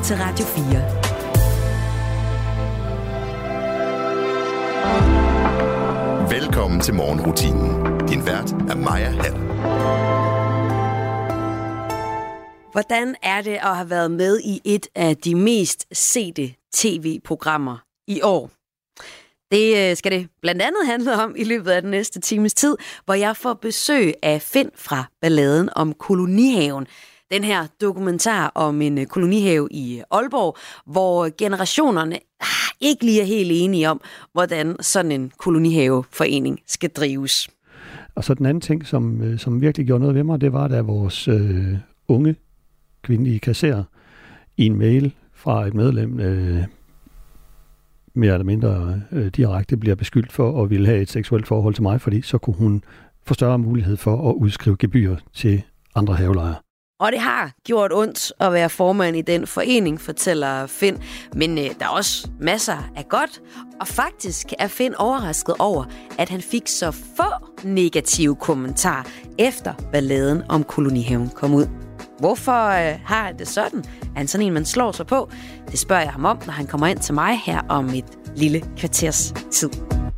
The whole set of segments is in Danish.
lytter til Radio 4. Velkommen til morgenrutinen. Din vært er Maja Hall. Hvordan er det at have været med i et af de mest sete tv-programmer i år? Det øh, skal det blandt andet handle om i løbet af den næste times tid, hvor jeg får besøg af Finn fra balladen om kolonihaven. Den her dokumentar om en øh, kolonihave i øh, Aalborg, hvor generationerne ah, ikke lige er helt enige om, hvordan sådan en kolonihaveforening skal drives. Og så den anden ting, som, øh, som virkelig gjorde noget ved mig, det var, da vores øh, unge kvindelige kasserer i en mail fra et medlem øh, mere eller mindre øh, direkte bliver beskyldt for at ville have et seksuelt forhold til mig, fordi så kunne hun få større mulighed for at udskrive gebyr til andre havelejere. Og det har gjort ondt at være formand i den forening, fortæller Finn. Men øh, der er også masser af godt. Og faktisk er Finn overrasket over, at han fik så få negative kommentarer efter balladen om kolonihaven kom ud. Hvorfor øh, har han det sådan? Er han sådan en, man slår sig på? Det spørger jeg ham om, når han kommer ind til mig her om et lille kvarters tid.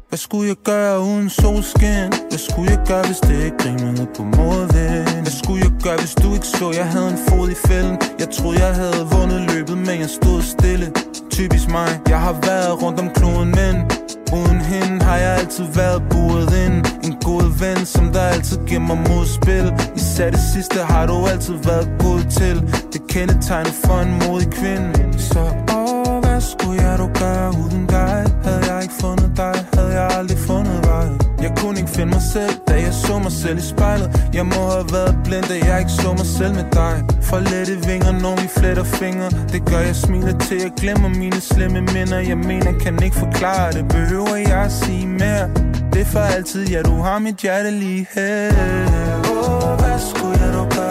Hvad skulle jeg gøre uden solskin? Hvad skulle jeg gøre, hvis det ikke rimede på modvind? Hvad skulle jeg gøre, hvis du ikke så, jeg havde en fod i fælden? Jeg troede, jeg havde vundet løbet, men jeg stod stille. Typisk mig, jeg har været rundt om kloden, men Uden hende har jeg altid været buret ind. En god ven, som der altid giver mig modspil. Især det sidste har du altid været god til. Det kendetegner for en modig kvinde. Så åh, hvad skulle jeg dog gøre? Uden dig? Havde jeg ikke fundet dig, havde jeg aldrig fundet jeg kunne ikke finde mig selv, da jeg så mig selv i spejlet. Jeg må have været blind, da jeg ikke så mig selv med dig. For lette vinger, når vi fletter fingre. Det gør jeg smiler til, jeg glemmer mine slemme minder. Jeg mener, kan ikke forklare det, behøver jeg at sige mere? Det er for altid, ja du har mit hjerte lige her. Åh, oh, hvad skulle jeg dog gøre?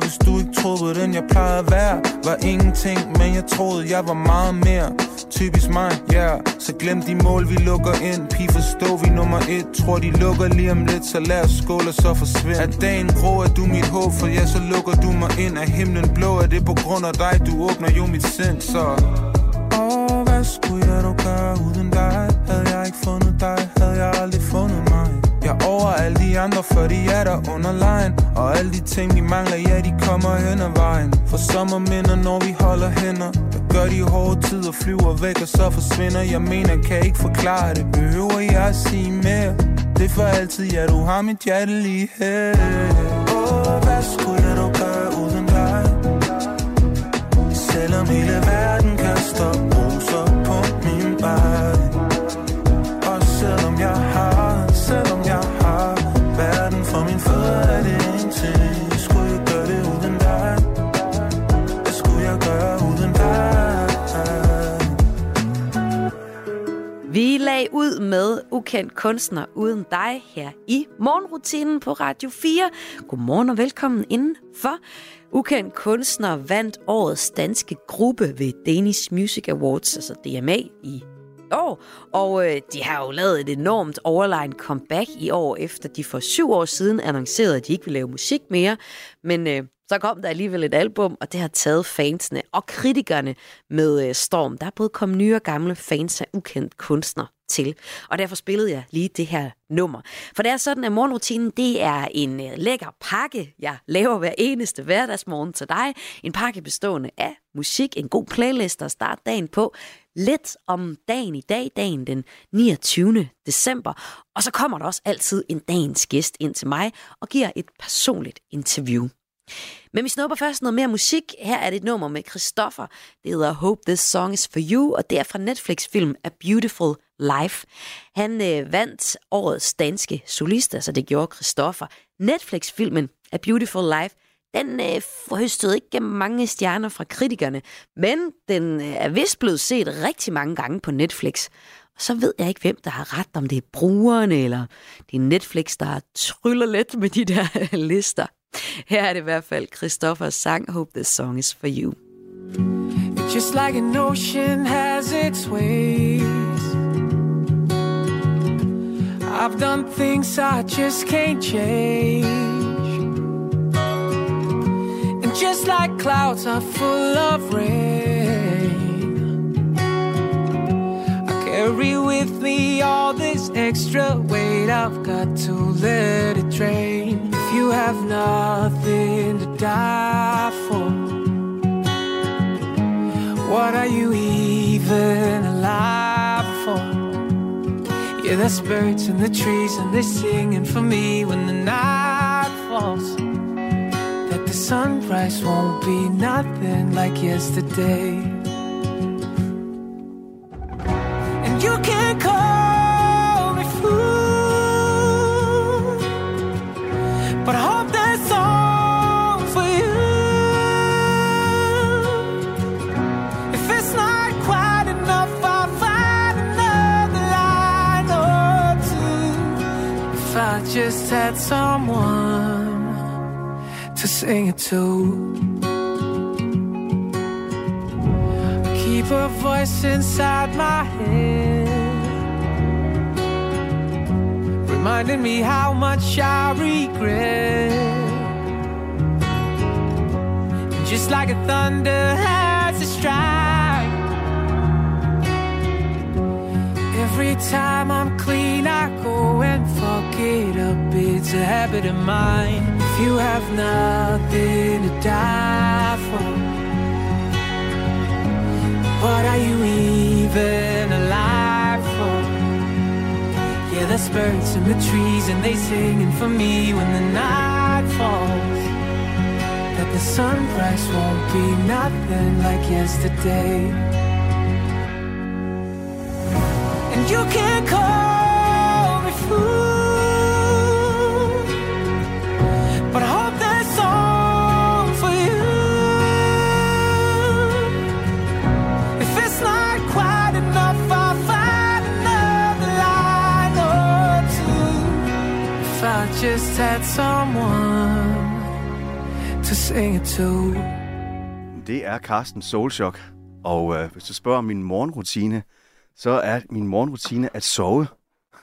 Skulle hvis du ikke troede på den, jeg plejede at være? Var ingenting, men jeg troede, jeg var meget mere. Typisk mig, ja. Yeah. Så glem de mål, vi lukker ind. Pige forstå, vi nummer et. Tror de lukker lige om lidt, så lad os skåle og så forsvind Er dagen grå, er du mit håb? For ja, så lukker du mig ind. Er himlen blå, er det på grund af dig Du åbner jo mit sind, så Åh, oh, hvad skulle jeg dog gøre uden dig? Havde jeg ikke fundet dig, havde jeg aldrig fundet mig Jeg over alle de andre, for de er der under lejen. Og alle de ting, vi mangler, ja, de kommer hen ad vejen. For sommerminder, når vi holder hænder. Der gør de hårde tider, flyver væk og så forsvinder. Jeg mener, kan ikke forklare det, behøver jeg at sige mere? Det er for altid, ja, du har mit hjerte lige her. Ukendt kunstner uden dig her i morgenrutinen på Radio 4. Godmorgen og velkommen indenfor. Ukendt kunstner vandt årets danske gruppe ved Danish Music Awards, altså DMA, i år. Og øh, de har jo lavet et enormt overline comeback i år, efter de for syv år siden annoncerede, at de ikke ville lave musik mere. Men øh, så kom der alligevel et album, og det har taget fansene og kritikerne med øh, storm. Der er både kommet nye og gamle fans af ukendt kunstner til. Og derfor spillede jeg lige det her nummer. For det er sådan, at morgenrutinen, det er en øh, lækker pakke, jeg laver hver eneste hverdagsmorgen til dig. En pakke bestående af musik, en god playlist at starte dagen på. Lidt om dagen i dag, dagen den 29. december. Og så kommer der også altid en dagens gæst ind til mig og giver et personligt interview. Men vi snupper først noget mere musik. Her er det et nummer med Christoffer. Det hedder Hope This Song Is For You, og det er fra Netflix-film A Beautiful Life. Han øh, vandt årets danske solist, altså det gjorde Christoffer. Netflix-filmen A Beautiful Life, den øh, forhøstede ikke mange stjerner fra kritikerne, men den øh, er vist blevet set rigtig mange gange på Netflix. Og så ved jeg ikke, hvem der har ret, om det er brugerne, eller det er Netflix, der tryller lidt med de der lister. Her er det i hvert fald Christoffers sang, Hope This Song Is For You. Just like an ocean has its waves. I've done things I just can't change. And just like clouds are full of rain, I carry with me all this extra weight. I've got to let it drain. If you have nothing to die for. What are you even alive for? Yeah, there's birds in the trees and they're singing for me when the night falls. That the sunrise won't be nothing like yesterday. Just had someone to sing it to. I keep a voice inside my head, reminding me how much I regret. Just like a thunder has a strike. Every time I'm clean, It's a habit of mine. If you have nothing to die for, what are you even alive for? Yeah, there's birds in the trees and they singing for me when the night falls that the sunrise won't be nothing like yesterday. And you can't call just had someone to sing it to. Det er Carsten Solchok. Og øh, hvis du spørger om min morgenrutine, så er min morgenrutine at sove.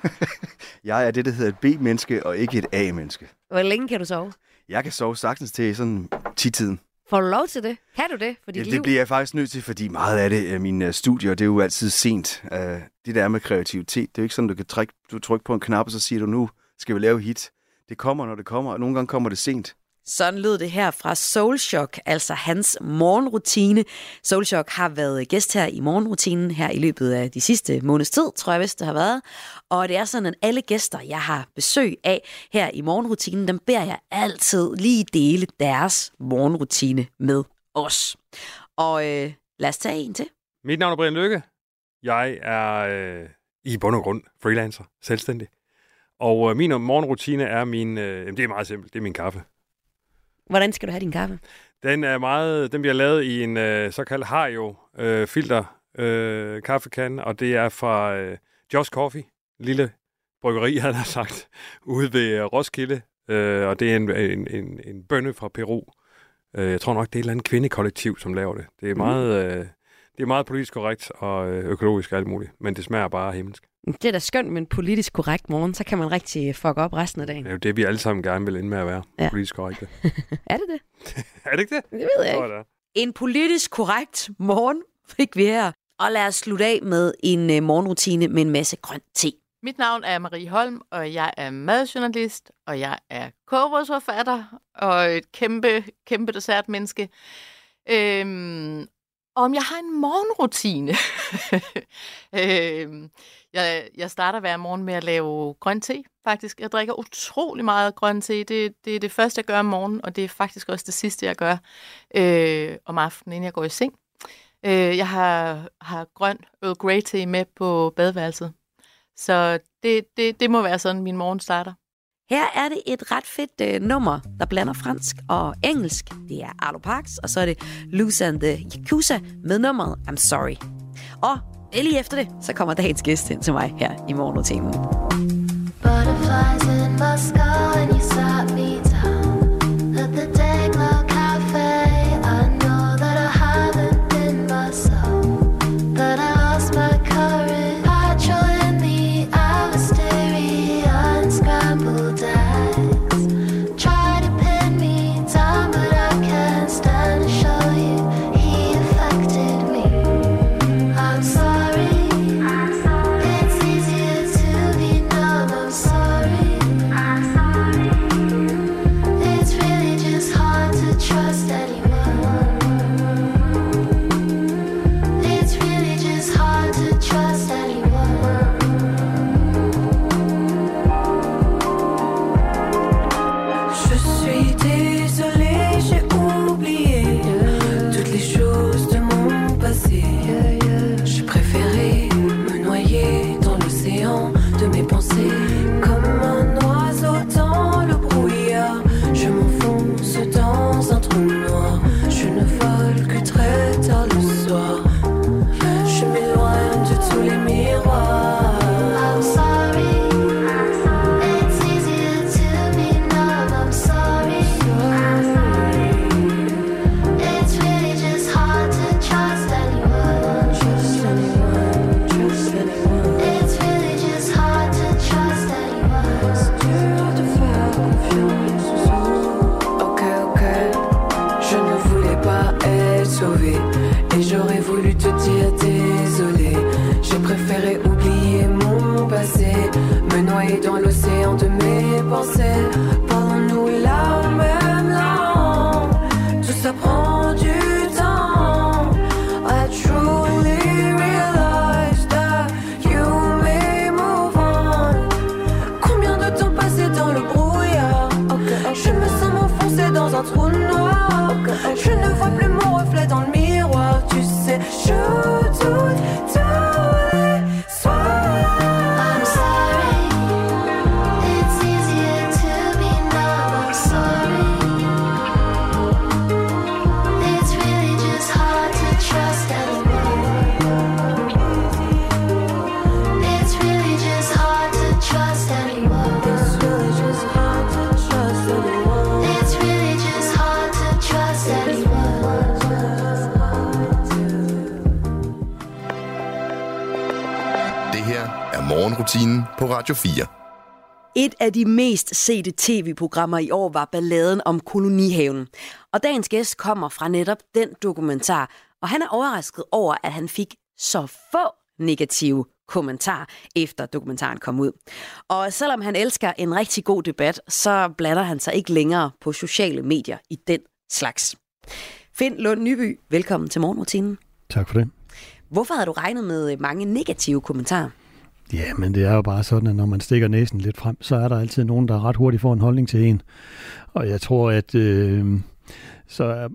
jeg er det, der hedder et B-menneske, og ikke et A-menneske. Hvor længe kan du sove? Jeg kan sove sagtens til sådan 10-tiden. Får du lov til det? Kan du det for dit Ja, liv? det bliver jeg faktisk nødt til, fordi meget af det, øh, mine øh, studier, det er jo altid sent. Øh, Det der med kreativitet, det er jo ikke sådan, du kan trykke, du trykker på en knap, og så siger du, nu skal vi lave hit. Det kommer, når det kommer, og nogle gange kommer det sent. Sådan lød det her fra Soulshock, altså hans morgenrutine. Soulshock har været gæst her i morgenrutinen her i løbet af de sidste måneds tid, tror jeg vist det har været. Og det er sådan, at alle gæster, jeg har besøg af her i morgenrutinen, dem beder jeg altid lige dele deres morgenrutine med os. Og øh, lad os tage en til. Mit navn er Brian Lykke. Jeg er øh, i bund og grund freelancer, selvstændig. Og øh, min morgenrutine er min, øh, det er meget simpelt, det er min kaffe. Hvordan skal du have din kaffe? Den er meget, den bliver lavet i en øh, såkaldt Hario øh, filter øh, kaffekande, og det er fra øh, Josh Coffee, lille bryggeri, havde jeg sagt, ude ved øh, Roskilde. Øh, og det er en, en, en, en bønne fra Peru. Øh, jeg tror nok, det er et eller andet kvindekollektiv, som laver det. Det er meget, øh, det er meget politisk korrekt og øh, økologisk og alt muligt, men det smager bare himmelsk. Det er da skønt med en politisk korrekt morgen, så kan man rigtig fuck op resten af dagen. Det er jo det, vi alle sammen gerne vil ende med at være. Ja. Politisk korrekte. Er det det? er det ikke det? Det ved jeg Tror ikke. det. En politisk korrekt morgen fik vi her. Og lad os slutte af med en øh, morgenrutine med en masse grøn te. Mit navn er Marie Holm, og jeg er madjournalist, og jeg er kogebrødsforfatter og et kæmpe, kæmpe dessertmenneske. Øhm, om jeg har en morgenrutine. øh, jeg, jeg starter hver morgen med at lave grøn te, faktisk. Jeg drikker utrolig meget grøn te. Det, det er det første, jeg gør om morgenen, og det er faktisk også det sidste, jeg gør øh, om aftenen, inden jeg går i seng. Øh, jeg har, har grøn Earl Grey te med på badeværelset. Så det, det, det må være sådan, min morgen starter. Her er det et ret fedt øh, nummer, der blander fransk og engelsk. Det er Arlo Parks, og så er det Loose and the Yakuza med nummeret I'm Sorry. Og øh, Lige efter det, så kommer dagens gæst ind til mig her i morgenrutinen. Butterflies in my skull and you stop l'océan de på Radio 4. Et af de mest sete tv-programmer i år var balladen om kolonihaven. Og dagens gæst kommer fra netop den dokumentar, og han er overrasket over, at han fik så få negative kommentarer, efter dokumentaren kom ud. Og selvom han elsker en rigtig god debat, så blander han sig ikke længere på sociale medier i den slags. Finn Lund Nyby, velkommen til morgenrutinen. Tak for det. Hvorfor havde du regnet med mange negative kommentarer? Ja, men det er jo bare sådan, at når man stikker næsen lidt frem, så er der altid nogen, der ret hurtigt får en holdning til en. Og jeg tror, at øh, så er,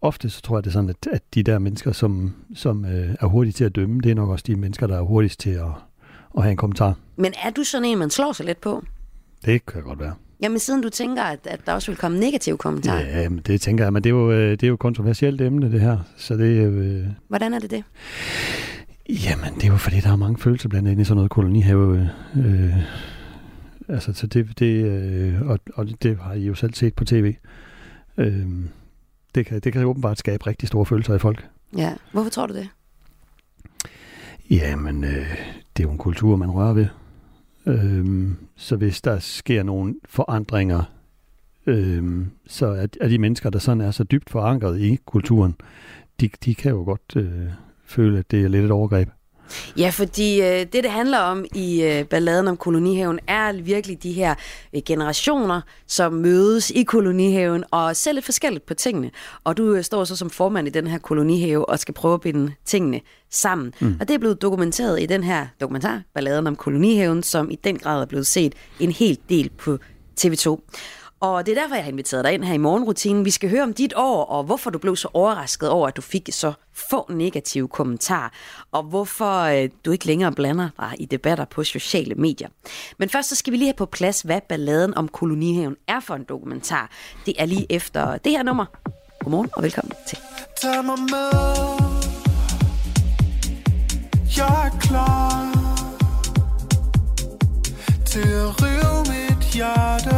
ofte så tror jeg, det er sådan, at, at de der mennesker, som, som øh, er hurtige til at dømme, det er nok også de mennesker, der er hurtigst til at, at have en kommentar. Men er du sådan en, man slår sig lidt på? Det kan godt være. Jamen siden du tænker, at, at der også vil komme negative kommentarer. Ja, men det tænker jeg, men det er jo, øh, det er jo kontroversielt emne, det her. Så det. Øh, Hvordan er det det? Jamen, det er jo fordi, der er mange følelser blandt andet i sådan noget kolonihave. Øh, altså, så det, det øh, og, og det har I jo selv set på tv. Øh, det, kan, det kan åbenbart skabe rigtig store følelser i folk. Ja. Hvorfor tror du det? Jamen, øh, det er jo en kultur, man rører ved. Øh, så hvis der sker nogle forandringer, øh, så er, er de mennesker, der sådan er så dybt forankret i kulturen, de, de kan jo godt øh, føle, at det er lidt et overgreb. Ja, fordi øh, det, det handler om i øh, balladen om kolonihaven, er virkelig de her øh, generationer, som mødes i kolonihaven og ser lidt forskelligt på tingene. Og du øh, står så som formand i den her kolonihave og skal prøve at binde tingene sammen. Mm. Og det er blevet dokumenteret i den her dokumentar, balladen om kolonihaven, som i den grad er blevet set en hel del på TV2. Og det er derfor, jeg har inviteret dig ind her i morgenrutinen. Vi skal høre om dit år, og hvorfor du blev så overrasket over, at du fik så få negative kommentarer, og hvorfor øh, du ikke længere blander dig i debatter på sociale medier. Men først så skal vi lige have på plads, hvad balladen om kolonihaven er for en dokumentar. Det er lige efter det her nummer. Godmorgen og velkommen til. Tag mig med Jeg er klar til at rive mit hjerte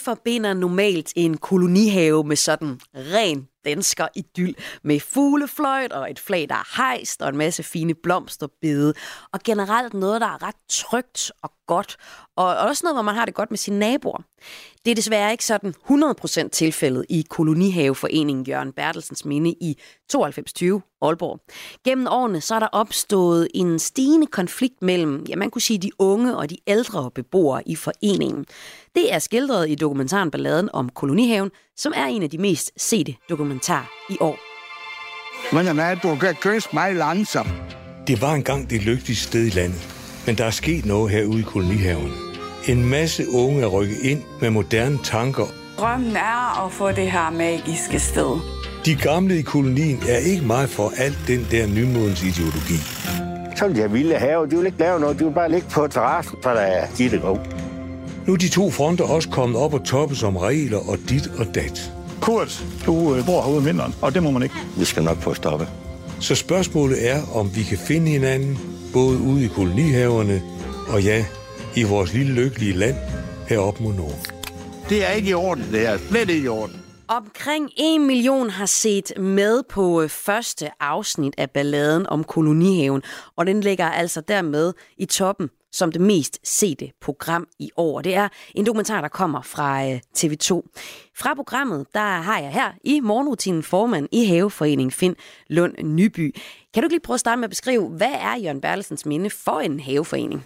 forbinder normalt en kolonihave med sådan ren dansker idyl med fuglefløjt og et flag, der er hejst og en masse fine blomsterbede. Og generelt noget, der er ret trygt og godt. Og også noget, hvor man har det godt med sine naboer. Det er desværre ikke sådan 100% tilfældet i Kolonihaveforeningen Jørgen Bertelsens Minde i 9220 Aalborg. Gennem årene så er der opstået en stigende konflikt mellem, ja man kunne sige, de unge og de ældre beboere i foreningen. Det er skildret i dokumentaren Balladen om Kolonihaven, som er en af de mest sete dokumentarer i år. Men er du kan kysse mig langsomt. Det var engang det lykkeligste sted i landet. Men der er sket noget herude i kolonihaven. En masse unge er rykket ind med moderne tanker. Drømmen er at få det her magiske sted. De gamle i kolonien er ikke meget for alt den der nymodens ideologi. Så jeg ville have, de vil ikke lave noget, de vil bare ligge på terrassen, så der er givet det. Nu er de to fronter også kommet op og toppe som regler og dit og dat. Kurt, du øh, bor herude om vinteren, og det må man ikke. Vi skal nok få stoppe. Så spørgsmålet er, om vi kan finde hinanden, både ude i kolonihaverne og ja, i vores lille lykkelige land heroppe mod nord. Det er ikke i orden, det er slet ikke i orden. Omkring en million har set med på øh, første afsnit af balladen om kolonihaven, og den ligger altså dermed i toppen som det mest sete program i år. Det er en dokumentar, der kommer fra øh, TV2. Fra programmet, der har jeg her i morgenrutinen formand i Haveforeningen Finn Lund Nyby. Kan du ikke lige prøve at starte med at beskrive, hvad er Jørgen Berlesens minde for en haveforening?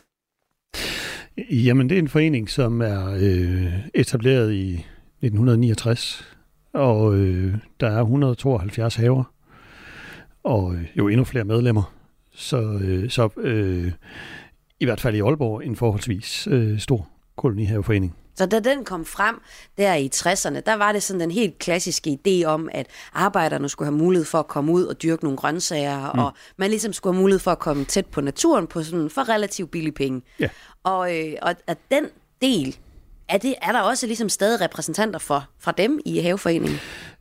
Jamen, det er en forening, som er øh, etableret i 1969, og øh, der er 172 haver, og øh, jo endnu flere medlemmer. Så, øh, så øh, i hvert fald i Aalborg en forholdsvis øh, stor kolonihaveforening. Så da den kom frem der i 60'erne, der var det sådan den helt klassiske idé om, at arbejderne skulle have mulighed for at komme ud og dyrke nogle grøntsager, mm. og man ligesom skulle have mulighed for at komme tæt på naturen på sådan for relativt billige penge. Ja. Og, øh, og at den del, er, det, er der også ligesom stadig repræsentanter for, fra dem i haveforeningen?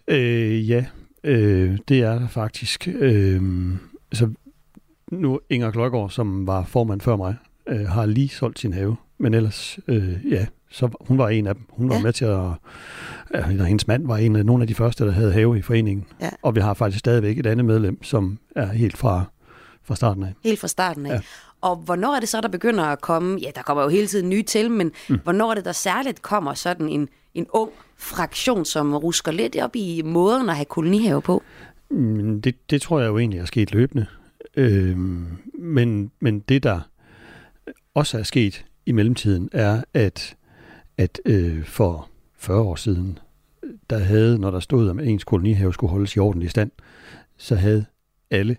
Øh, ja, øh, det er der faktisk. Øh, altså, nu Inger Kløjgaard, som var formand før mig, øh, har lige solgt sin have. Men ellers, øh, ja, så hun var en af dem. Hun var Ja. med til at... Ja, hendes mand var en af nogle af de første, der havde have i foreningen. Ja. Og vi har faktisk stadigvæk et andet medlem, som er helt fra, fra starten af. Helt fra starten af. Ja. Og hvornår er det så, der begynder at komme, ja, der kommer jo hele tiden nye til, men mm. hvornår er det, der særligt kommer sådan en, en ung fraktion, som rusker lidt op i måden at have kolonihave på? Mm, Det, det tror jeg jo egentlig er sket løbende. Øhm, men, men det, der også er sket i mellemtiden, er, at, at øh, for 40 år siden, der havde, når der stod, at ens kolonihave skulle holdes i ordentlig stand, så havde alle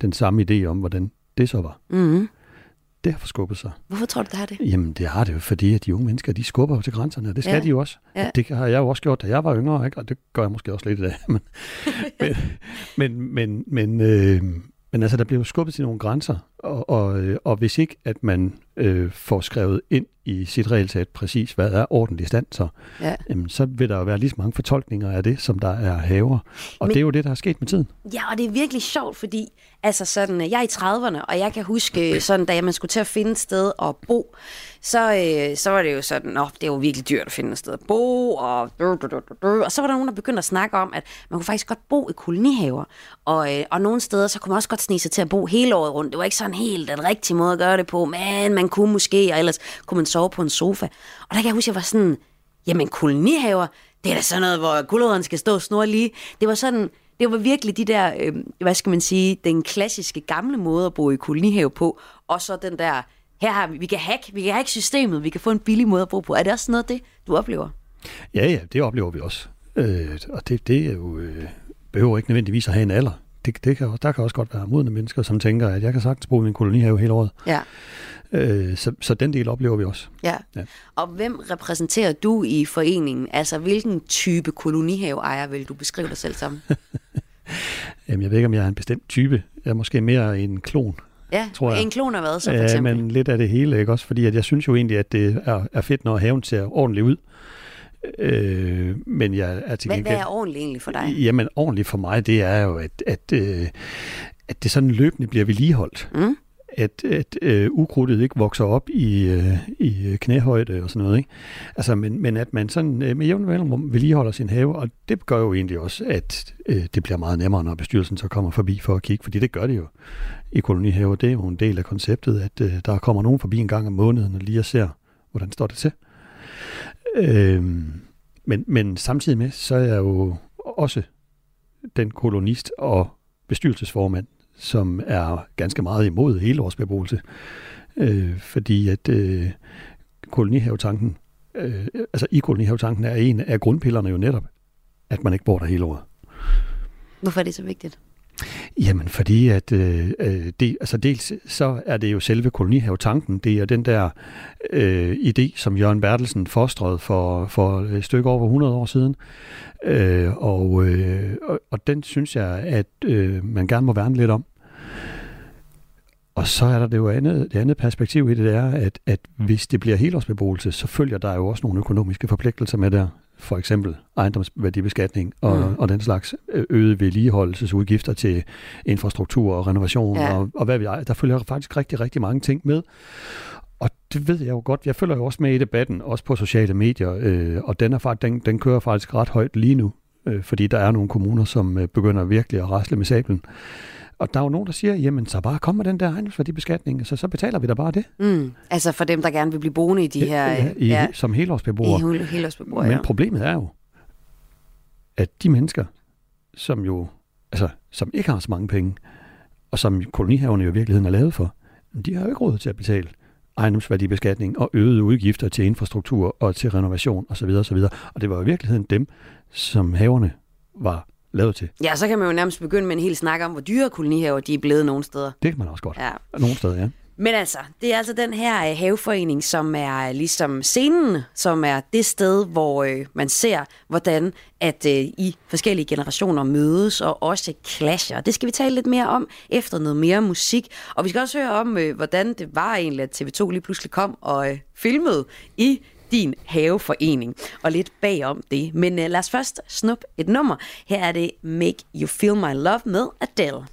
den samme idé om, hvordan det så var. Mm. Det har forskubbet sig. Hvorfor tror du, det har det? Jamen, det har det jo, fordi at de unge mennesker, de skubber jo til grænserne, og det skal Ja. de jo også. Ja. Det har jeg jo også gjort, da jeg var yngre, ikke? og det gør jeg måske også lidt i dag. Men, men, men, men, men, øh, men altså, der bliver jo skubbet til nogle grænser, og, og, øh, og hvis ikke, at man øh, får skrevet ind i sit regelsæt præcis, hvad er ordentlig stand, så, Ja. jamen, så vil der jo være lige så mange fortolkninger af det, som der er haver. Og Men- det er jo det, der er sket med tiden. Ja, og det er virkelig sjovt, fordi altså sådan, øh, jeg er i 30'erne, og jeg kan huske, sådan, da man skulle til at finde et sted at bo, så, øh, så var det jo sådan, nå, det er jo virkelig dyrt at finde et sted at bo, og, og så var der nogen, der begyndte at snakke om, at man kunne faktisk godt bo i kolonihaver, og, øh, og nogle steder, så kunne man også godt snige sig til at bo hele året rundt. Det var ikke sådan helt den rigtige måde at gøre det på, men man kunne måske, og ellers kunne man sove på en sofa. Og der kan jeg huske, jeg var sådan, jamen kolonihaver, det er da sådan noget, hvor guldrødderne skal stå snor lige. Det var sådan, det var virkelig de der, øh, hvad skal man sige, den klassiske gamle måde at bo i kolonihave på, og så den der, her har vi, vi kan hack, vi kan hack systemet, vi kan få en billig måde at bo på. Er det også noget det, du oplever? Ja, ja, det oplever vi også. Øh, og det, det er jo, øh, behøver ikke nødvendigvis at have en alder. Det, det kan, der kan også godt være modne mennesker, som tænker, at jeg kan sagtens bo i min kolonihave hele året. Ja. Øh, så, så den del oplever vi også. Ja. Ja. Og hvem repræsenterer du i foreningen? Altså, hvilken type kolonihaveejer vil du beskrive dig selv som? Jamen, jeg ved ikke, om jeg er en bestemt type. Jeg er måske mere en klon. Ja, Tror jeg. en klon af hvad så for Ja, eksempel? men lidt af det hele, ikke også? Fordi at jeg synes jo egentlig, at det er, er fedt, når haven ser ordentligt ud. Øh, men jeg er til gengæld... hvad er ordentligt egentlig for dig? Jamen, ordentligt for mig, det er jo, at, at, øh, at det sådan løbende bliver vedligeholdt. Mm. At, at øh, ukrudtet ikke vokser op i, øh, i knæhøjde og sådan noget. Ikke? Altså, men, men at man sådan øh, med jævn mellemrum vedligeholder sin have, og det gør jo egentlig også, at øh, det bliver meget nemmere, når bestyrelsen så kommer forbi for at kigge, fordi det gør det jo i kolonihaver. Det er jo en del af konceptet, at øh, der kommer nogen forbi en gang om måneden og lige ser, hvordan står det til. Øhm, men, men samtidig med, så er jeg jo også den kolonist og bestyrelsesformand, som er ganske meget imod hele vores beboelse. Øh, fordi at øh, kolonihavetanken, øh, altså i kolonihavetanken er en af grundpillerne jo netop, at man ikke bor der hele året. Hvorfor er det så vigtigt? Jamen, fordi at øh, øh det, altså dels så er det jo selve kolonihavetanken, det er den der øh, idé, som Jørgen Bertelsen fostrede for, for et stykke over 100 år siden. Øh, og, øh, og, og den synes jeg, at øh, man gerne må værne lidt om. Og så er der det jo andet, det andet perspektiv i det, det er, at, at hvis det bliver helårsbeboelse, så følger der jo også nogle økonomiske forpligtelser med der. For eksempel ejendomsværdibeskatning og, Mm. og den slags øgede vedligeholdelsesudgifter til infrastruktur og renovation Ja. og, og hvad vi Der følger faktisk rigtig, rigtig mange ting med. Og det ved jeg jo godt. Jeg følger jo også med i debatten, også på sociale medier, øh, og den, er faktisk, den, den kører faktisk ret højt lige nu, øh, fordi der er nogle kommuner, som øh, begynder virkelig at rasle med sablen. Og der er jo nogen, der siger, jamen så bare kom med den der ejendomsværdibeskatning, så, så betaler vi da bare det. Mm. Altså for dem, der gerne vil blive boende i de her... ja, i, ja. Som helårsbeboere. I hel- helårsbeboere, Men ja. problemet er jo, at de mennesker, som jo, altså, som ikke har så mange penge, og som kolonihaverne jo i virkeligheden er lavet for, de har jo ikke råd til at betale ejendomsværdibeskatning og øgede udgifter til infrastruktur og til renovation osv. osv. Og det var i virkeligheden dem, som haverne var lavet til. Ja, så kan man jo nærmest begynde med en hel snak om, hvor dyre kolonihaver de er blevet nogle steder. Det kan man også godt. Ja. Nogle steder, ja. Men altså, det er altså den her øh, haveforening, som er ligesom scenen, som er det sted, hvor øh, man ser, hvordan at øh, I forskellige generationer mødes og også clasher. Det skal vi tale lidt mere om efter noget mere musik. Og vi skal også høre om, øh, hvordan det var egentlig, at TV2 lige pludselig kom og øh, filmede i din haveforening, og lidt bagom det. Men uh, lad os først snuppe et nummer. Her er det Make You Feel My Love med Adele.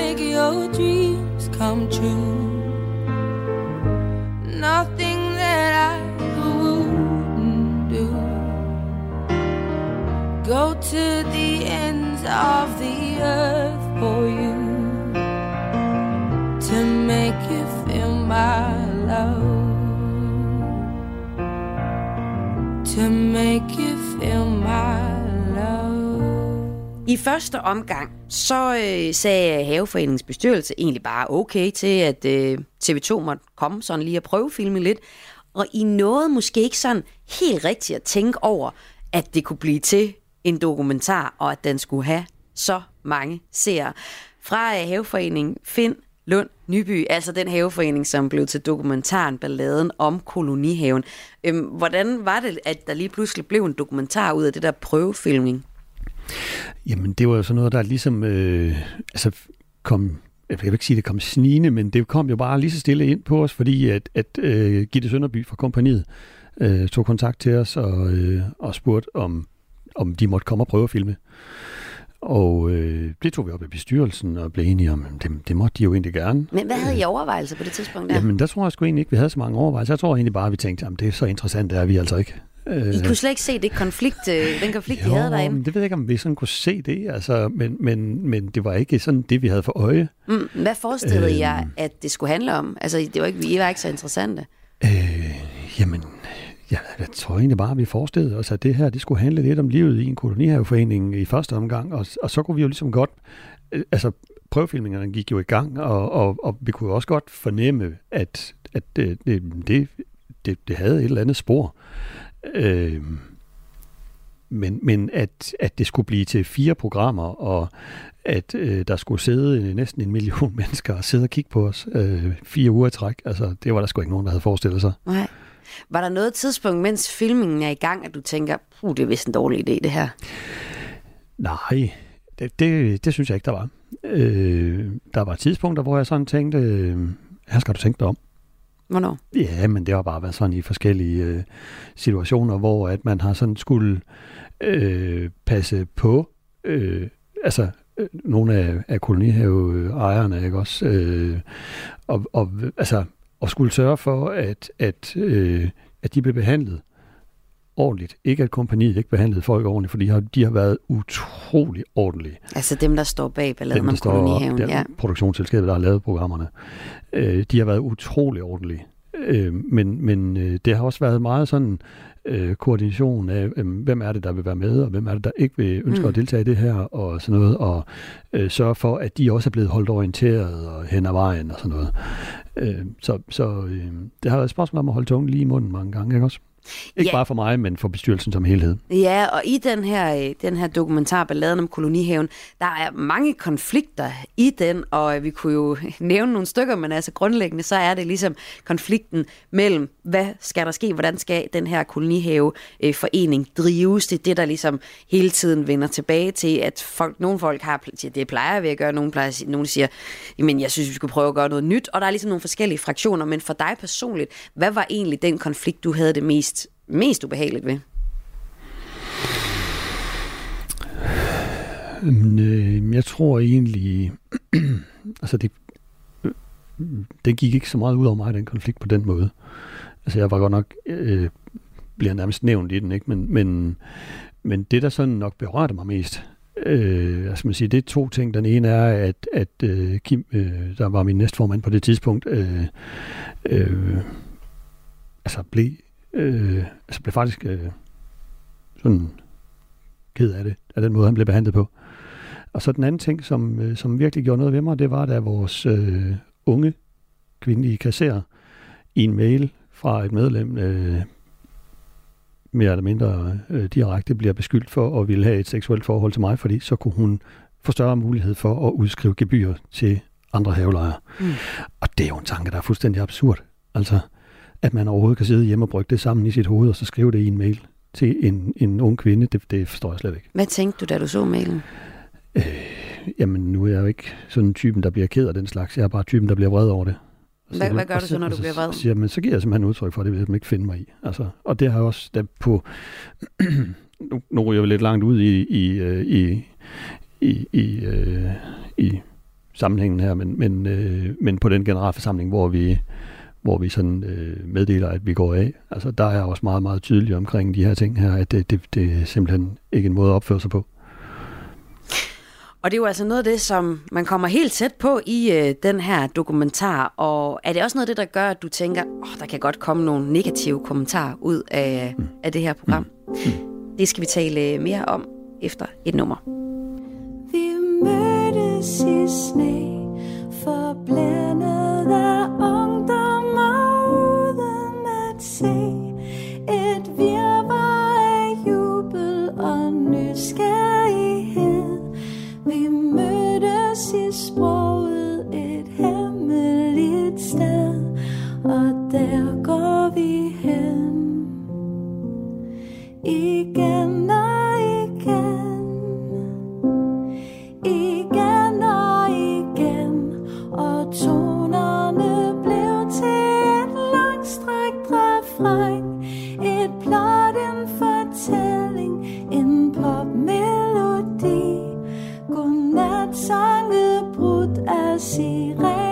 Make your dreams come true. Nothing that I wouldn't do. Go to the ends of the earth for you to make you feel my love. To make you feel. I første omgang, så øh, sagde Haveforeningens bestyrelse egentlig bare okay til, at øh, TV2 måtte komme sådan lige og prøvefilme lidt. Og I nåede måske ikke sådan helt rigtigt at tænke over, at det kunne blive til en dokumentar, og at den skulle have så mange seere. Fra øh, Haveforeningen Find Lund Nyby, altså den haveforening, som blev til dokumentaren Balladen om kolonihaven. Øhm, hvordan var det, at der lige pludselig blev en dokumentar ud af det der prøvefilmning? Jamen, det var jo sådan noget, der ligesom øh, altså, kom jeg vil ikke sige, at det kom snigende, men det kom jo bare lige så stille ind på os, fordi at, at uh, Gitte Sønderby fra kompaniet uh, tog kontakt til os og, uh, og spurgte, om, om de måtte komme og prøve at filme. Og øh, det tog vi op i bestyrelsen og blev enige om, det, det måtte de jo egentlig gerne. Men hvad havde I overvejelser på det tidspunkt der? Jamen, der tror jeg sgu egentlig ikke, vi havde så mange overvejelser. Jeg tror egentlig bare, at vi tænkte, at det er så interessant, det er vi altså ikke. Øh, I kunne slet ikke se det konflikt, øh, den konflikt, jo, I havde derinde? men det ved jeg ikke, om vi sådan kunne se det, altså, men, men, men det var ikke sådan det, vi havde for øje. Mm, hvad forestillede øh, jer, at det skulle handle om? Altså, det var ikke, I var ikke så interessante. Øh, jamen, ja, jeg tror egentlig bare, at vi forestillede os, at det her det skulle handle lidt om livet i en kolonihaveforening i første omgang, og, og så kunne vi jo ligesom godt, øh, altså prøvefilmingerne gik jo i gang, og, og, og vi kunne jo også godt fornemme, at, at det, det, det, det, det havde et eller andet spor. Øh, men, men at, at det skulle blive til fire programmer, og at øh, der skulle sidde næsten en million mennesker og sidde og kigge på os øh, fire uger i træk, altså det var der sgu ikke nogen, der havde forestillet sig. Nej. Var der noget tidspunkt, mens filmingen er i gang, at du tænker, puh, det er vist en dårlig idé, det her? Nej, det, det, det synes jeg ikke, der var. Øh, der var tidspunkter, hvor jeg sådan tænkte, øh, her skal du tænke dig om. Hvornår? Ja, men det har bare været sådan i forskellige øh, situationer, hvor at man har sådan skulle øh, passe på, øh, altså øh, nogle af, af kolonihaveejerne, ikke også? Øh, og, og, altså, og skulle sørge for, at, at, øh, at de blev behandlet ordentligt. Ikke at kompaniet ikke behandlede folk ordentligt, for de har, de har været utrolig ordentlige. Altså dem, der står bag balladen Dem, om der står op, kolonihaven. der, Ja. produktionsselskabet, der har lavet programmerne, øh, de har været utrolig ordentlige. Øh, men men øh, det har også været meget sådan øh, koordination af, øh, hvem er det, der vil være med, og hvem er det, der ikke vil ønske mm. at deltage i det her, og sådan noget, og øh, sørge for, at de også er blevet holdt orienteret og hen ad vejen og sådan noget. Øh, så så øh, det har været et spørgsmål om at holde tungen lige i munden mange gange, ikke også? Ikke Ja. bare for mig, men for bestyrelsen som helhed. Ja, og i den her, øh, den her dokumentar, Balladen om kolonihaven, der er mange konflikter i den, og øh, vi kunne jo nævne nogle stykker, men altså grundlæggende, så er det ligesom konflikten mellem, hvad skal der ske, hvordan skal den her kolonihaveforening drives, det er det, der ligesom hele tiden vender tilbage til, at folk, nogle folk har, det plejer vi at gøre, nogle, plejer, nogle siger, men jeg synes, vi skulle prøve at gøre noget nyt, og der er ligesom nogle forskellige fraktioner, men for dig personligt, hvad var egentlig den konflikt, du havde det mest, mest ubehageligt ved? Men, øh, jeg tror egentlig, altså det, det gik ikke så meget ud over mig, den konflikt på den måde. Altså jeg var godt nok, øh, bliver nærmest nævnt i den, ikke? Men, men, men det, der sådan nok berørte mig mest, øh, altså man sige, det er to ting. Den ene er, at, at øh, Kim, øh, der var min næstformand på det tidspunkt, øh, øh, altså blev, øh, altså blev faktisk øh, sådan ked af det, af den måde, han blev behandlet på. Og så den anden ting, som, øh, som virkelig gjorde noget ved mig, det var, da vores øh, unge kvindelige kasserer i en mail fra et medlem øh, mere eller mindre øh, direkte bliver beskyldt for at ville have et seksuelt forhold til mig, fordi så kunne hun få større mulighed for at udskrive gebyr til andre havelejere. Mm. Og det er jo en tanke, der er fuldstændig absurd. Altså, at man overhovedet kan sidde hjemme og brygge det sammen i sit hoved, og så skrive det i en mail til en, en ung kvinde, det, det forstår jeg slet ikke. Hvad tænkte du, da du så mailen? Jamen, nu er jeg jo ikke sådan en typen, der bliver ked af den slags. Jeg er bare typen, der bliver vred over det. Og Hvad- så- hvad gør du så, når du bliver vred? Siger, jeg, men så giver jeg simpelthen udtryk for, at det vil jeg ikke finde mig i. Altså, og det har jeg også da på... nu, nu ryger vi lidt langt ud i, i, øh, i, i, i, øh, i sammenhængen her, men, men, øh, men på den generalforsamling, hvor vi, hvor vi sådan øh, meddeler, at vi går af. Altså, der er jeg også meget, meget tydelig omkring de her ting her, at det, det, det er simpelthen ikke en måde at opføre sig på. Og det er jo altså noget af det, som man kommer helt tæt på i øh, den her dokumentar. Og er det også noget af det, der gør, at du tænker, åh, oh, der kan godt komme nogle negative kommentarer ud af, mm. af det her program? Mm. Det skal vi tale øh, mere om efter et nummer. Vi mødtes i sne, forblændet igen og igen. Igen og igen. Og tonerne blev til et langstrakt refræn et plot, en fortælling, en popmelodi godnat sanget brudt af sirene.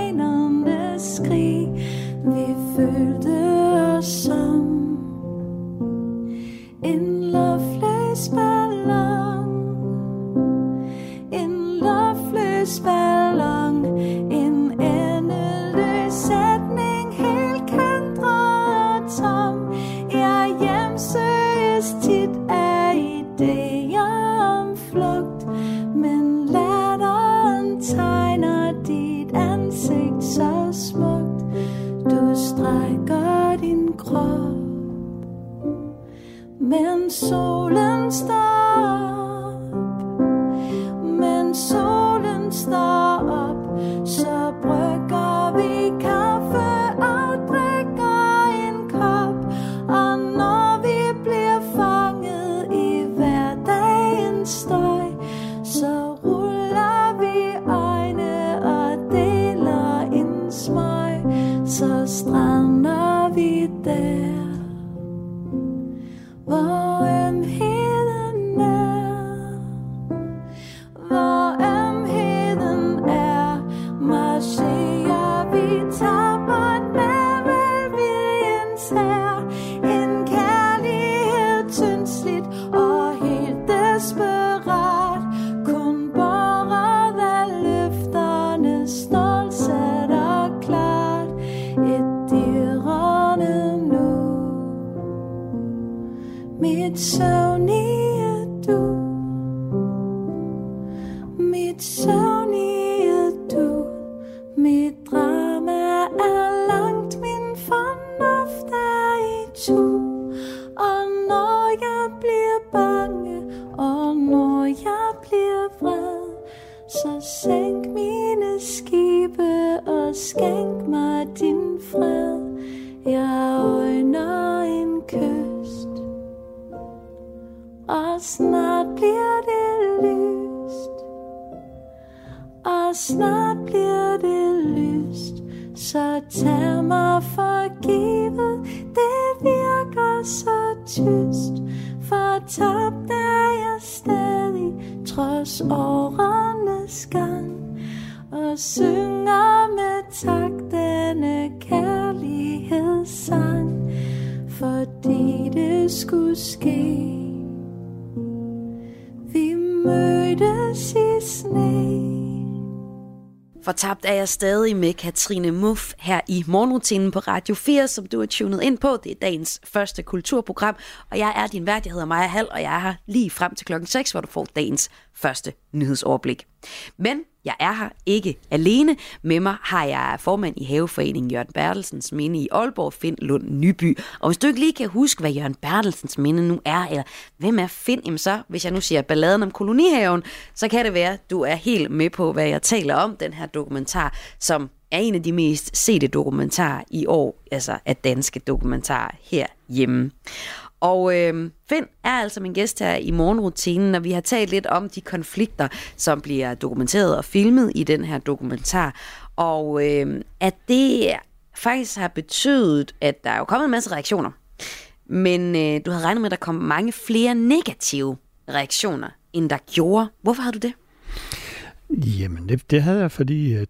Snart bliver det lyst. Så tag mig for givet. Det virker så tyst. For tabt er jeg stadig Trods årenes gang. Og synger med tak Denne kærlighedssang. Fordi det skulle ske. Fortabt er jeg stadig med Katrine Muff her i morgenrutinen på Radio 4, som du er tunet ind på. Det er dagens første kulturprogram, og jeg er din vært. Jeg hedder Maja Hall, og jeg er her lige frem til klokken 6, hvor du får dagens første nyhedsoverblik. Men jeg er her ikke alene. Med mig har jeg formand i Haveforeningen Jørgen Bertelsens Minde i Aalborg, Finn Lund Nyby. Og hvis du ikke lige kan huske, hvad Jørgen Bertelsens Minde nu er, eller hvem er Finn, jamen så, hvis jeg nu siger balladen om kolonihaven, så kan det være, du er helt med på, hvad jeg taler om, den her dokumentar, som er en af de mest sete dokumentarer i år, altså af danske dokumentarer herhjemme. Og øh, Finn er altså min gæst her i morgenrutinen, og vi har talt lidt om de konflikter, som bliver dokumenteret og filmet i den her dokumentar. Og øh, at det faktisk har betydet, at der er jo kommet en masse reaktioner. Men øh, du havde regnet med, at der kom mange flere negative reaktioner, end der gjorde. Hvorfor har du det? Jamen, det, det havde jeg, fordi at,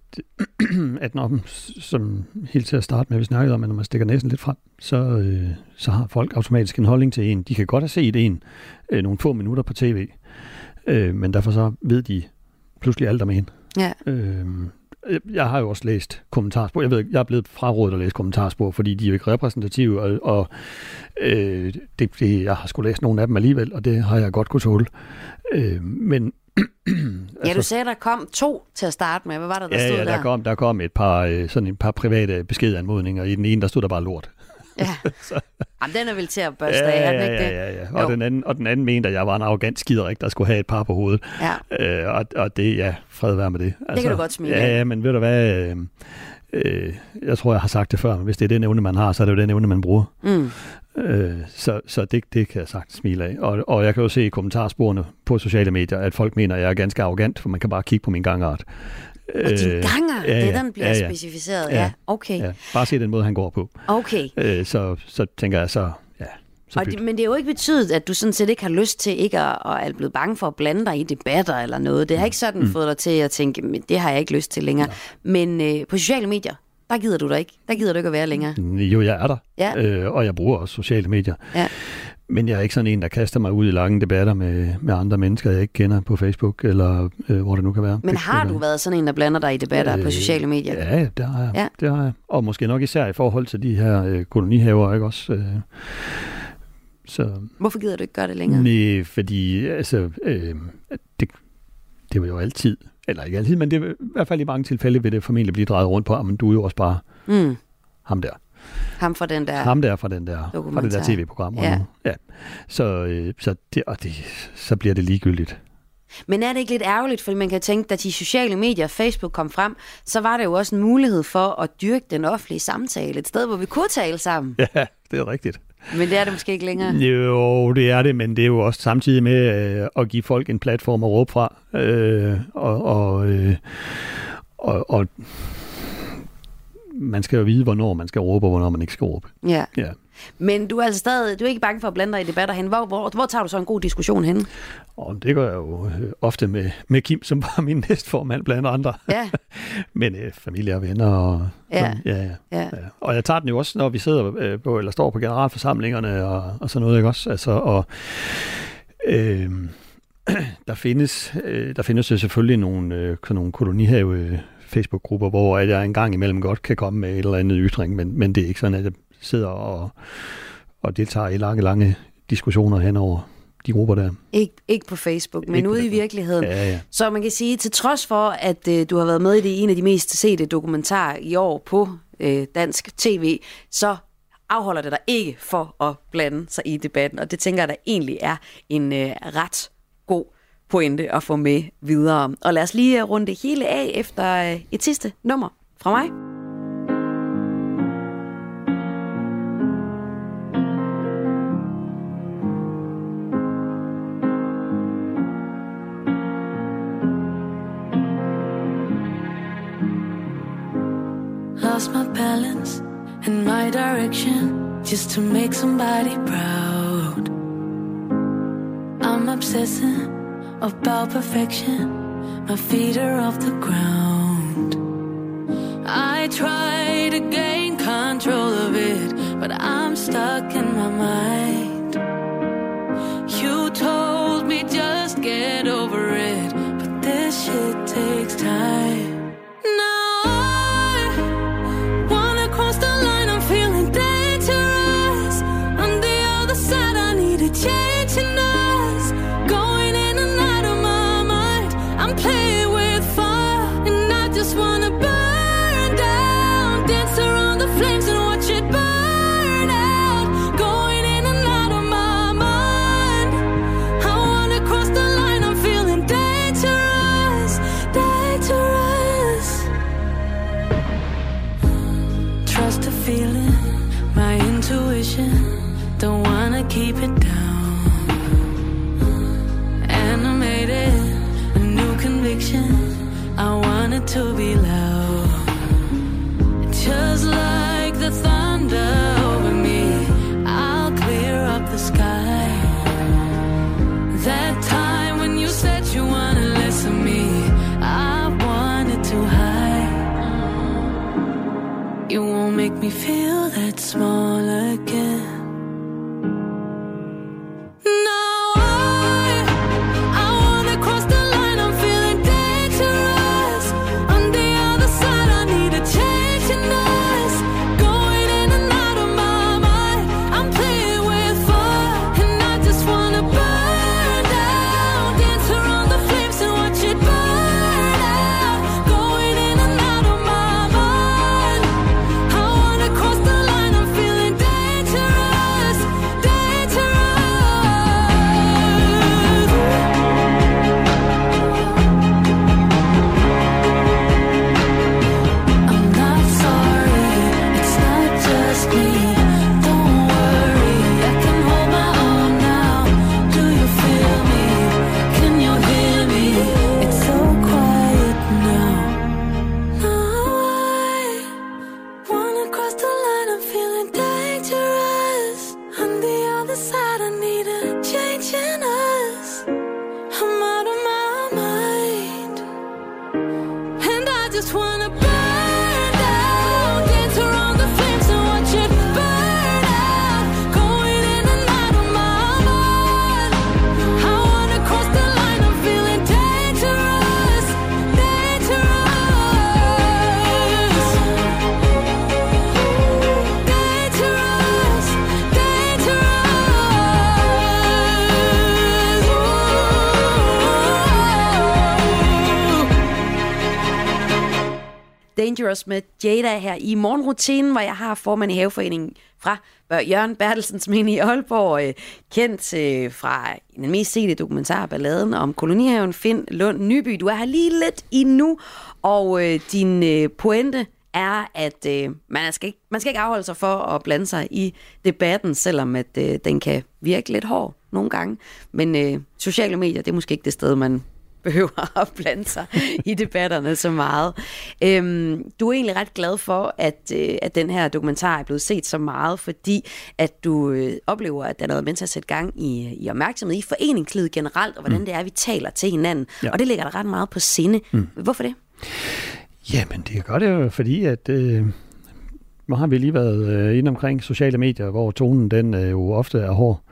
at når, som helt til at starte med, vi snakkede om, at når man stikker næsen lidt frem, så, øh, så har folk automatisk en holdning til en. De kan godt have set en øh, nogle få minutter på tv, øh, men derfor så ved de pludselig alt om en. Ja. Øh, jeg har jo også læst kommentarspor. Jeg ved jeg er blevet frarådet at læse kommentarspor, fordi de er jo ikke repræsentative, og, og øh, det, det, jeg har sgu læst nogle af dem alligevel, og det har jeg godt kunne tåle. Øh, men Ja, du sagde, der kom to til at starte med. Hvad var der, der Altså- ja, stod ja, der? der kom, der kom et par, øh, sådan et par private beskedanmodninger. I den ene, der stod der bare lort. Ja. Jamen, den er vel til at børste ja, af, ja, ikke ja, det? ja, ja. Og, Jo. den anden, og den anden mente, at jeg var en arrogant skiderik, der skulle have et par på hovedet. Ja. Øh, og, og det, ja, fred være med det. kan du godt smile Ja, ja, men ved du hvad, øh, øh, jeg tror, jeg har sagt det før, men hvis det er den evne, man har, så er det jo den evne, man bruger. Mm. Øh, så så det, det kan jeg sagt smile af. Og, og jeg kan jo se i kommentarsporene på sociale medier, at folk mener, at jeg er ganske arrogant, for man kan bare kigge på min gangart. Og din Øh, ganger, det er den bliver specificeret. Ja, okay. Ja, bare se den måde, han går på. Okay. Øh, så, så tænker jeg så, ja, så Og det, men det er jo ikke betydet, at du sådan set ikke har lyst til ikke at, og er blevet bange for at blande dig i debatter eller noget. Det har ikke sådan mm. fået dig til at tænke, men det har jeg ikke lyst til længere. Ja. Men øh, på sociale medier, der gider du dig ikke. Der gider du ikke at være længere. Jo, jeg er der, Ja. øh, og jeg bruger også sociale medier. Ja. Men jeg er ikke sådan en, der kaster mig ud i lange debatter med, med andre mennesker, jeg ikke kender på Facebook, eller øh, hvor det nu kan være. Men har du været sådan en, der blander dig i debatter øh, på sociale medier? Ja, det har jeg. Ja. Det har jeg. Og måske nok især i forhold til de her øh, kolonihaver, ikke også? Øh, så Hvorfor gider du ikke gøre det længere? nej, fordi altså, øh, det, det var jo altid, eller ikke altid, men det i hvert fald i mange tilfælde vil det formentlig blive drejet rundt på, men du er jo også bare Mm. ham der. Ham fra den der... Ham der fra den der, fra det der tv-program. Ja. Ja. Så, øh, så, det, og det, så bliver det ligegyldigt. Men er det ikke lidt ærgerligt, fordi man kan tænke, at de sociale medier og Facebook kom frem, så var det jo også en mulighed for at dyrke den offentlige samtale. Et sted, hvor vi kunne tale sammen. Ja, det er rigtigt. Men det er det måske ikke længere. Jo, det er det, men det er jo også samtidig med øh, at give folk en platform at råbe fra. Øh, og, og, øh, og, og man skal jo vide, hvornår man skal råbe, og hvornår man ikke skal råbe. Ja. Ja. Men du er altså stadig, du er ikke bange for at blande dig i debatter hen. Hvor, hvor, hvor tager du så en god diskussion hen? Og det gør jeg jo øh, ofte med, med Kim, som var min næstformand blandt andre. Ja. Men øh, familie og venner og Ja. sådan, ja, ja. Ja. ja. Og jeg tager den jo også, når vi sidder øh, på, eller står på generalforsamlingerne og, og sådan noget, ikke også? Altså, og øh, der findes, øh, der findes jo selvfølgelig nogle, øh, nogle kolonihave Facebook-grupper, hvor jeg engang imellem godt kan komme med et eller andet ytring, men, men det er ikke sådan, at jeg sidder og, og deltager i lange, lange diskussioner henover de grupper der. Ikke, ikke på Facebook, men Ikke ude i virkeligheden. Ja, ja. Så man kan sige, til trods for, at øh, du har været med i det, en af de mest sete dokumentarer i år på øh, dansk tv, så afholder det dig ikke for at blande sig i debatten. Og det tænker jeg, der egentlig er en øh, ret god pointe at få med videre. Og lad os lige runde det hele af efter øh, et sidste nummer fra mig. Lost my balance and my direction just to make somebody proud. I'm obsessing about perfection. My feet are off the ground. I try to gain control of it, but I'm stuck in my mind. Jada her i morgenrutinen, hvor jeg har formand i haveforeningen fra Jørgen Bertelsen, som i Aalborg, øh, kendt øh, fra den mest sete dokumentar, Balladen om kolonihaven Finn Lund Nyby. Du er her lige lidt endnu, og øh, din pointe er, at øh, man, skal ikke, man skal ikke afholde sig for at blande sig i debatten, selvom at øh, den kan virke lidt hård nogle gange. Men øh, sociale medier, det er måske ikke det sted, man behøver at blande sig i debatterne så meget. Øhm, du er egentlig ret glad for, at, øh, at den her dokumentar er blevet set så meget, fordi at du øh, oplever, at der er noget med til at sætte gang i, i opmærksomhed i foreningslivet generelt, og hvordan mm. det er, vi taler til hinanden. Ja. Og det ligger der ret meget på sinde. Mm. Hvorfor det? Jamen, det gør det jo, fordi at... Øh, nu har vi lige været øh, inde omkring sociale medier, hvor tonen den øh, jo ofte er hård.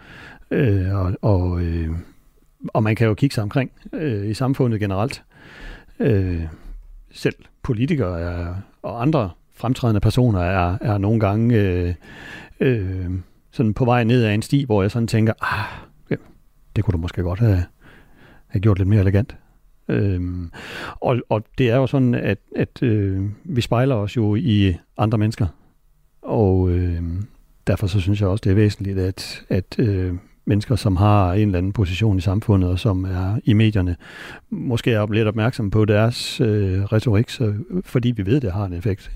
Øh, og, og, øh, og man kan jo kigge sig omkring øh, i samfundet generelt. Øh, selv politikere er, og andre fremtrædende personer er, er nogle gange øh, øh, sådan på vej ned ad en sti, hvor jeg sådan tænker, ah, ja, det kunne du måske godt have, have gjort lidt mere elegant. Øhm, og, og det er jo sådan, at, at øh, vi spejler os jo i andre mennesker. Og øh, derfor så synes jeg også, det er væsentligt, at, at øh, mennesker, som har en eller anden position i samfundet, og som er i medierne, måske er lidt opmærksomme på deres øh, retorik, så, fordi vi ved, det har en effekt.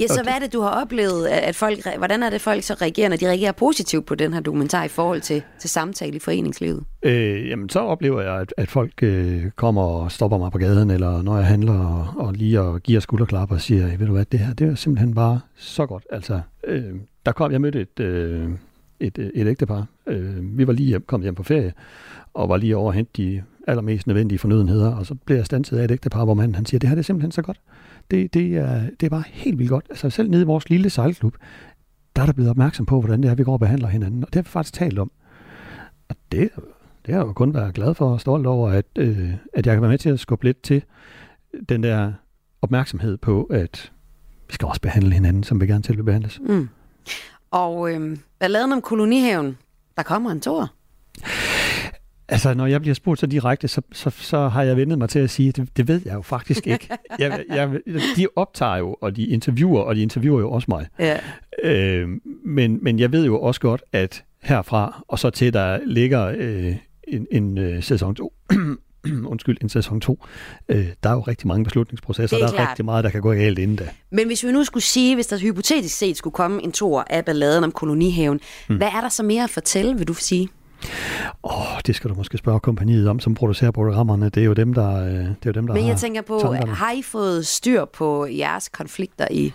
Ja, så hvad er det, du har oplevet, at folk, hvordan er det, folk så reagerer, når de reagerer positivt på den her dokumentar i forhold til, til samtale i foreningslivet? Øh, jamen, så oplever jeg, at, at folk øh, kommer og stopper mig på gaden, eller når jeg handler, og, og lige og giver skulderklap og siger, ved du hvad, det her, det er simpelthen bare så godt. Altså, øh, der kom, jeg mødte et, øh, et, øh, et ægtepar. Øh, vi var lige hjem, kommet hjem på ferie, og var lige over hente de allermest nødvendige fornødenheder, og så blev jeg standset af et ægtepar, hvor manden han siger, det her det er simpelthen så godt. Det, det, er, det er bare helt vildt godt. Altså selv nede i vores lille sejlklub, der er der blevet opmærksom på, hvordan det er, vi går og behandler hinanden, og det har vi faktisk talt om. Og det, det har jeg jo kun været glad for og stolt over, at, øh, at jeg kan være med til at skubbe lidt til den der opmærksomhed på, at vi skal også behandle hinanden, som vi gerne selv vil behandles. Mm. Og øh, balladen om kolonihaven, der kommer en tor. Altså, når jeg bliver spurgt så direkte, så, så, så har jeg vendet mig til at sige, at det, det ved jeg jo faktisk ikke. Jeg, jeg, de optager jo, og de interviewer, og de interviewer jo også mig. Ja. Øh, men, men jeg ved jo også godt, at herfra, og så til der ligger øh, en, en øh, sæson 2, undskyld, en sæson 2, øh, der er jo rigtig mange beslutningsprocesser, er der er klart. rigtig meget, der kan gå galt inden da. Men hvis vi nu skulle sige, hvis der hypotetisk set skulle komme en tor af balladen om kolonihaven, mm. hvad er der så mere at fortælle, vil du sige? Åh, oh, det skal du måske spørge kompaniet om, som producerer programmerne. Det er jo dem, der, øh, det er jo dem, der Men har jeg tænker på, tankerne. har I fået styr på jeres konflikter i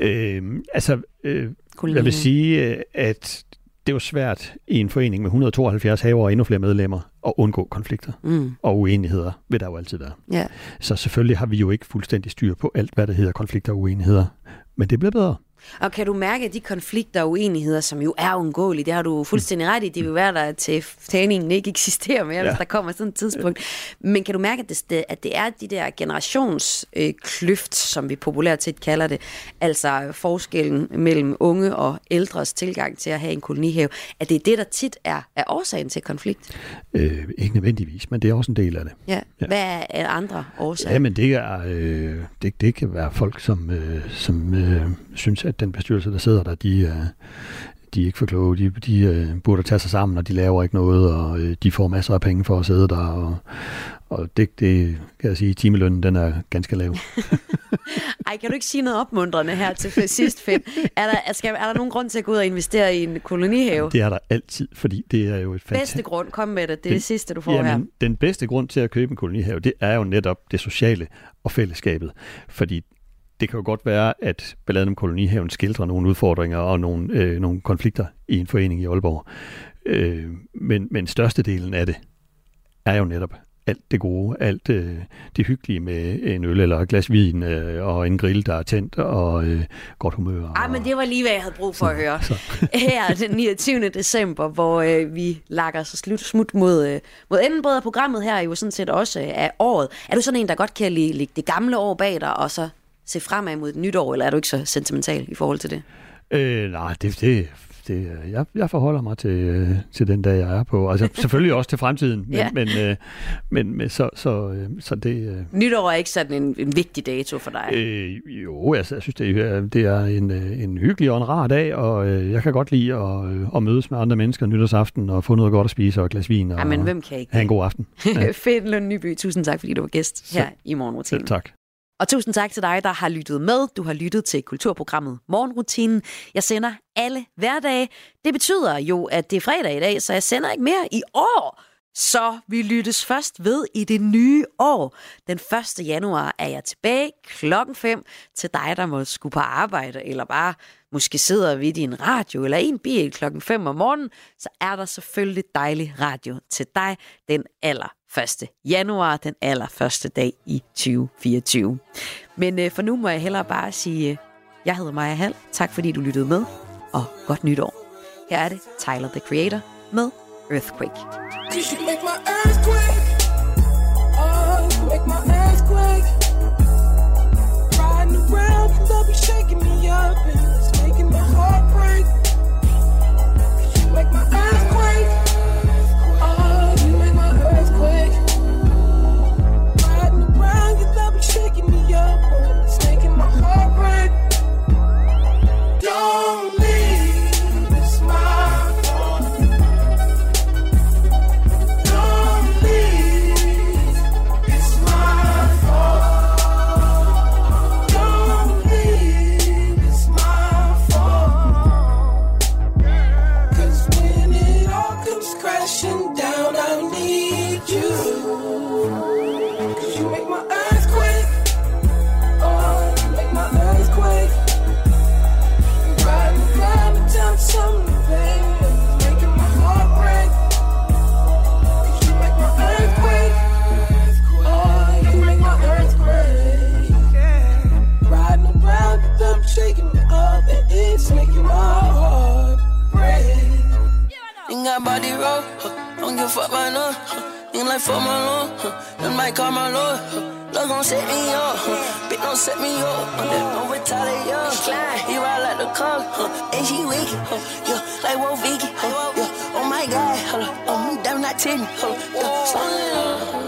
Øh, altså, øh, jeg vil sige, øh, at det er jo svært i en forening med 172 haver og endnu flere medlemmer at undgå konflikter. Mm. Og uenigheder vil der jo altid være. Ja. Så selvfølgelig har vi jo ikke fuldstændig styr på alt, hvad der hedder konflikter og uenigheder. Men det bliver bedre. Og kan du mærke, at de konflikter og uenigheder, som jo er uundgåelige, det har du fuldstændig ret i, det vil være der til træningen ikke eksisterer mere, ja. Hvis der kommer sådan et tidspunkt. Men kan du mærke, at det, at det er de der generationskløft, som vi populært set kalder det, altså forskellen mellem unge og ældres tilgang til at have en kolonihave, at det er det, der tit er, er årsagen til konflikt? Øh, ikke nødvendigvis, men det er også en del af det. Ja. ja. Hvad er er andre årsager? Ja, men det, er, øh, det, det kan være folk, som, øh, som øh, synes, at den bestyrelse, der sidder der, de, øh, de er ikke for kloge. De, de øh, burde tage sig sammen, og de laver ikke noget, og øh, de får masser af penge for at sidde der. Og, og det, det kan jeg sige, timelønnen, den er ganske lav. Ej, kan du ikke sige noget opmuntrende her til sidst, Finn? Er der, skal, er der nogen grund til at gå ud og investere i en kolonihave? Det er der altid, fordi det er jo et fantastisk... Bedste grund, kom med det. Det er Den- det sidste, du får Jamen, her. den bedste grund til at købe en kolonihave, det er jo netop det sociale og fællesskabet. Fordi det kan jo godt være, at balladen om kolonihaven skildrer nogle udfordringer og nogle, øh, nogle konflikter i en forening i Aalborg. Øh, men, men størstedelen af det er jo netop alt det gode, alt øh, det hyggelige med en øl eller et glas vin øh, og en grill, der er tændt og øh, godt humør. Ej, men det var lige, hvad jeg havde brug for at høre. Så. Her den 29. december, hvor øh, vi lakker så slut, smut mod, øh, mod endenbrød af programmet her, jo sådan set også øh, af året. Er du sådan en, der godt kan lide, lægge det gamle år bag dig, og så se fremad mod et nyt år, eller er du ikke så sentimental i forhold til det? Øh, nej, det, det, det, øh, jeg, jeg forholder mig til, øh, til den dag, jeg er på. Altså selvfølgelig også til fremtiden, men, Ja. men, øh, men, men så, så, øh, så det... Øh, Nytår er ikke sådan en, en vigtig dato for dig. Øh, jo, altså, jeg synes, det er, det er en, øh, en hyggelig og en rar dag, og øh, jeg kan godt lide at, øh, at mødes med andre mennesker nytårsaften og få noget godt at spise og et glas vin og Ej, men hvem kan ikke have en god aften. Ja. Fedt, Lund Nyby. Tusind tak, fordi du var gæst her i. Selv tak. Og tusind tak til dig, der har lyttet med. Du har lyttet til kulturprogrammet Morgenrutinen. Jeg sender alle hverdage. Det betyder jo, at det er fredag i dag, så jeg sender ikke mere i år. Så vi lyttes først ved i det nye år. Den 1. januar er jeg tilbage klokken 5 til dig, der må skulle på arbejde, eller bare måske sidder ved din radio eller i en bil klokken 5 om morgenen, så er der selvfølgelig dejlig radio til dig den aller 1. januar, den allerførste dag i 2024. Men øh, for nu må jeg hellere bare sige, øh, jeg hedder Maja Hall. Tak fordi du lyttede med, og godt nytår. Her er det Tyler, the Creator, med Earthquake. Body roll, huh. don't give a fuck by no. Huh. Ain't like fuck my lord, huh. them might call my lord. Huh. Love gon' set me up, huh. bitch don't set me up. Uh, don't retaliate, Slide, he ride like the car, huh. and she weak, huh. yeah, like Wo Vicky, huh. yeah. oh my god, huh. oh me damn not ten, huh. yeah.